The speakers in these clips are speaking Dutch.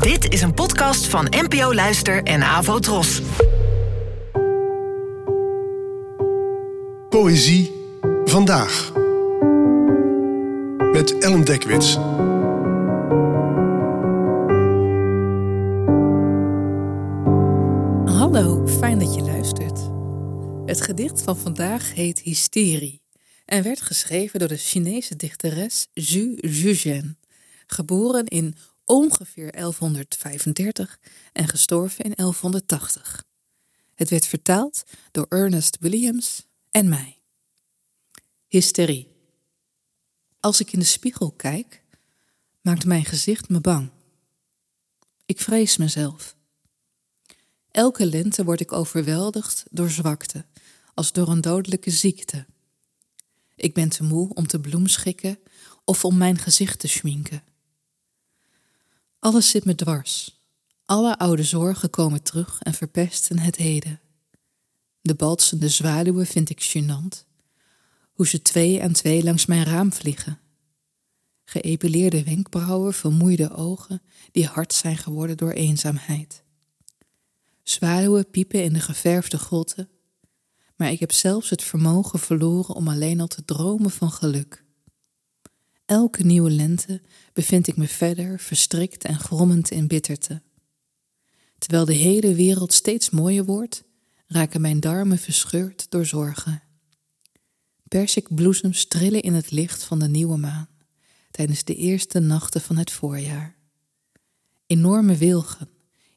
Dit is een podcast van NPO Luister en Avo Tros. Poëzie vandaag. Met Ellen Dekwits. Hallo, fijn dat je luistert. Het gedicht van vandaag heet Hysterie en werd geschreven door de Chinese dichteres Zhu Zhuzhen, geboren in ongeveer 1135 en gestorven in 1180. Het werd vertaald door Ernest Williams en mij. Hysterie. Als ik in de spiegel kijk, maakt mijn gezicht me bang. Ik vrees mezelf. Elke lente word ik overweldigd door zwakte, als door een dodelijke ziekte. Ik ben te moe om te bloemschikken of om mijn gezicht te schminken. Alles zit me dwars. Alle oude zorgen komen terug en verpesten het heden. De balsende zwaluwen vind ik gênant. Hoe ze twee aan twee langs mijn raam vliegen. Geëpileerde wenkbrauwen, vermoeide ogen die hard zijn geworden door eenzaamheid. Zwaluwen piepen in de geverfde grotten, maar ik heb zelfs het vermogen verloren om alleen al te dromen van geluk. Elke nieuwe lente bevind ik me verder verstrikt en grommend in bitterte. Terwijl de hele wereld steeds mooier wordt, raken mijn darmen verscheurd door zorgen. Persikbloesems trillen in het licht van de nieuwe maan tijdens de eerste nachten van het voorjaar. Enorme wilgen,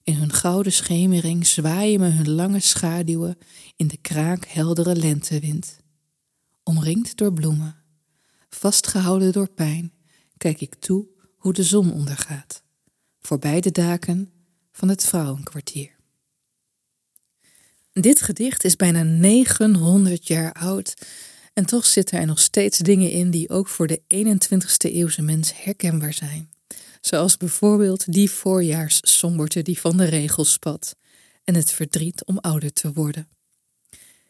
in hun gouden schemering zwaaien me hun lange schaduwen in de kraakheldere lentewind. Omringd door bloemen, vastgehouden door pijn, kijk ik toe hoe de zon ondergaat, voorbij de daken van het vrouwenkwartier. Dit gedicht is bijna 900 jaar oud en toch zitten er nog steeds dingen in die ook voor de 21ste eeuwse mens herkenbaar zijn. Zoals bijvoorbeeld die voorjaarssomberte die van de regels spat en het verdriet om ouder te worden.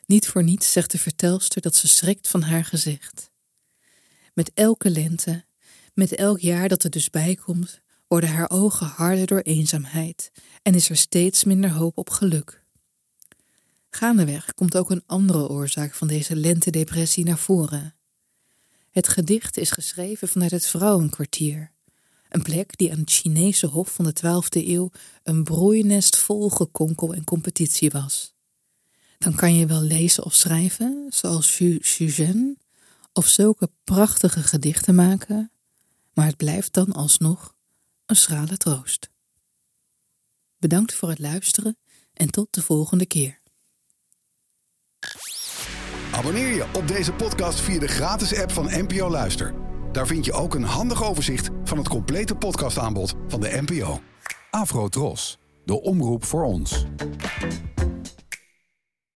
Niet voor niets zegt de vertelster dat ze schrikt van haar gezicht. Met elke lente, met elk jaar dat er dus bijkomt, worden haar ogen harder door eenzaamheid en is er steeds minder hoop op geluk. Gaandeweg komt ook een andere oorzaak van deze lentedepressie naar voren. Het gedicht is geschreven vanuit het vrouwenkwartier, een plek die aan het Chinese hof van de 12e eeuw een broeinest vol gekonkel en competitie was. Dan kan je wel lezen of schrijven, zoals Xu Xuzhen, of zulke prachtige gedichten maken, maar het blijft dan alsnog een schrale troost. Bedankt voor het luisteren en tot de volgende keer. Abonneer je op deze podcast via de gratis app van NPO Luister. Daar vind je ook een handig overzicht van het complete podcastaanbod van de NPO. Afro Tros, de omroep voor ons.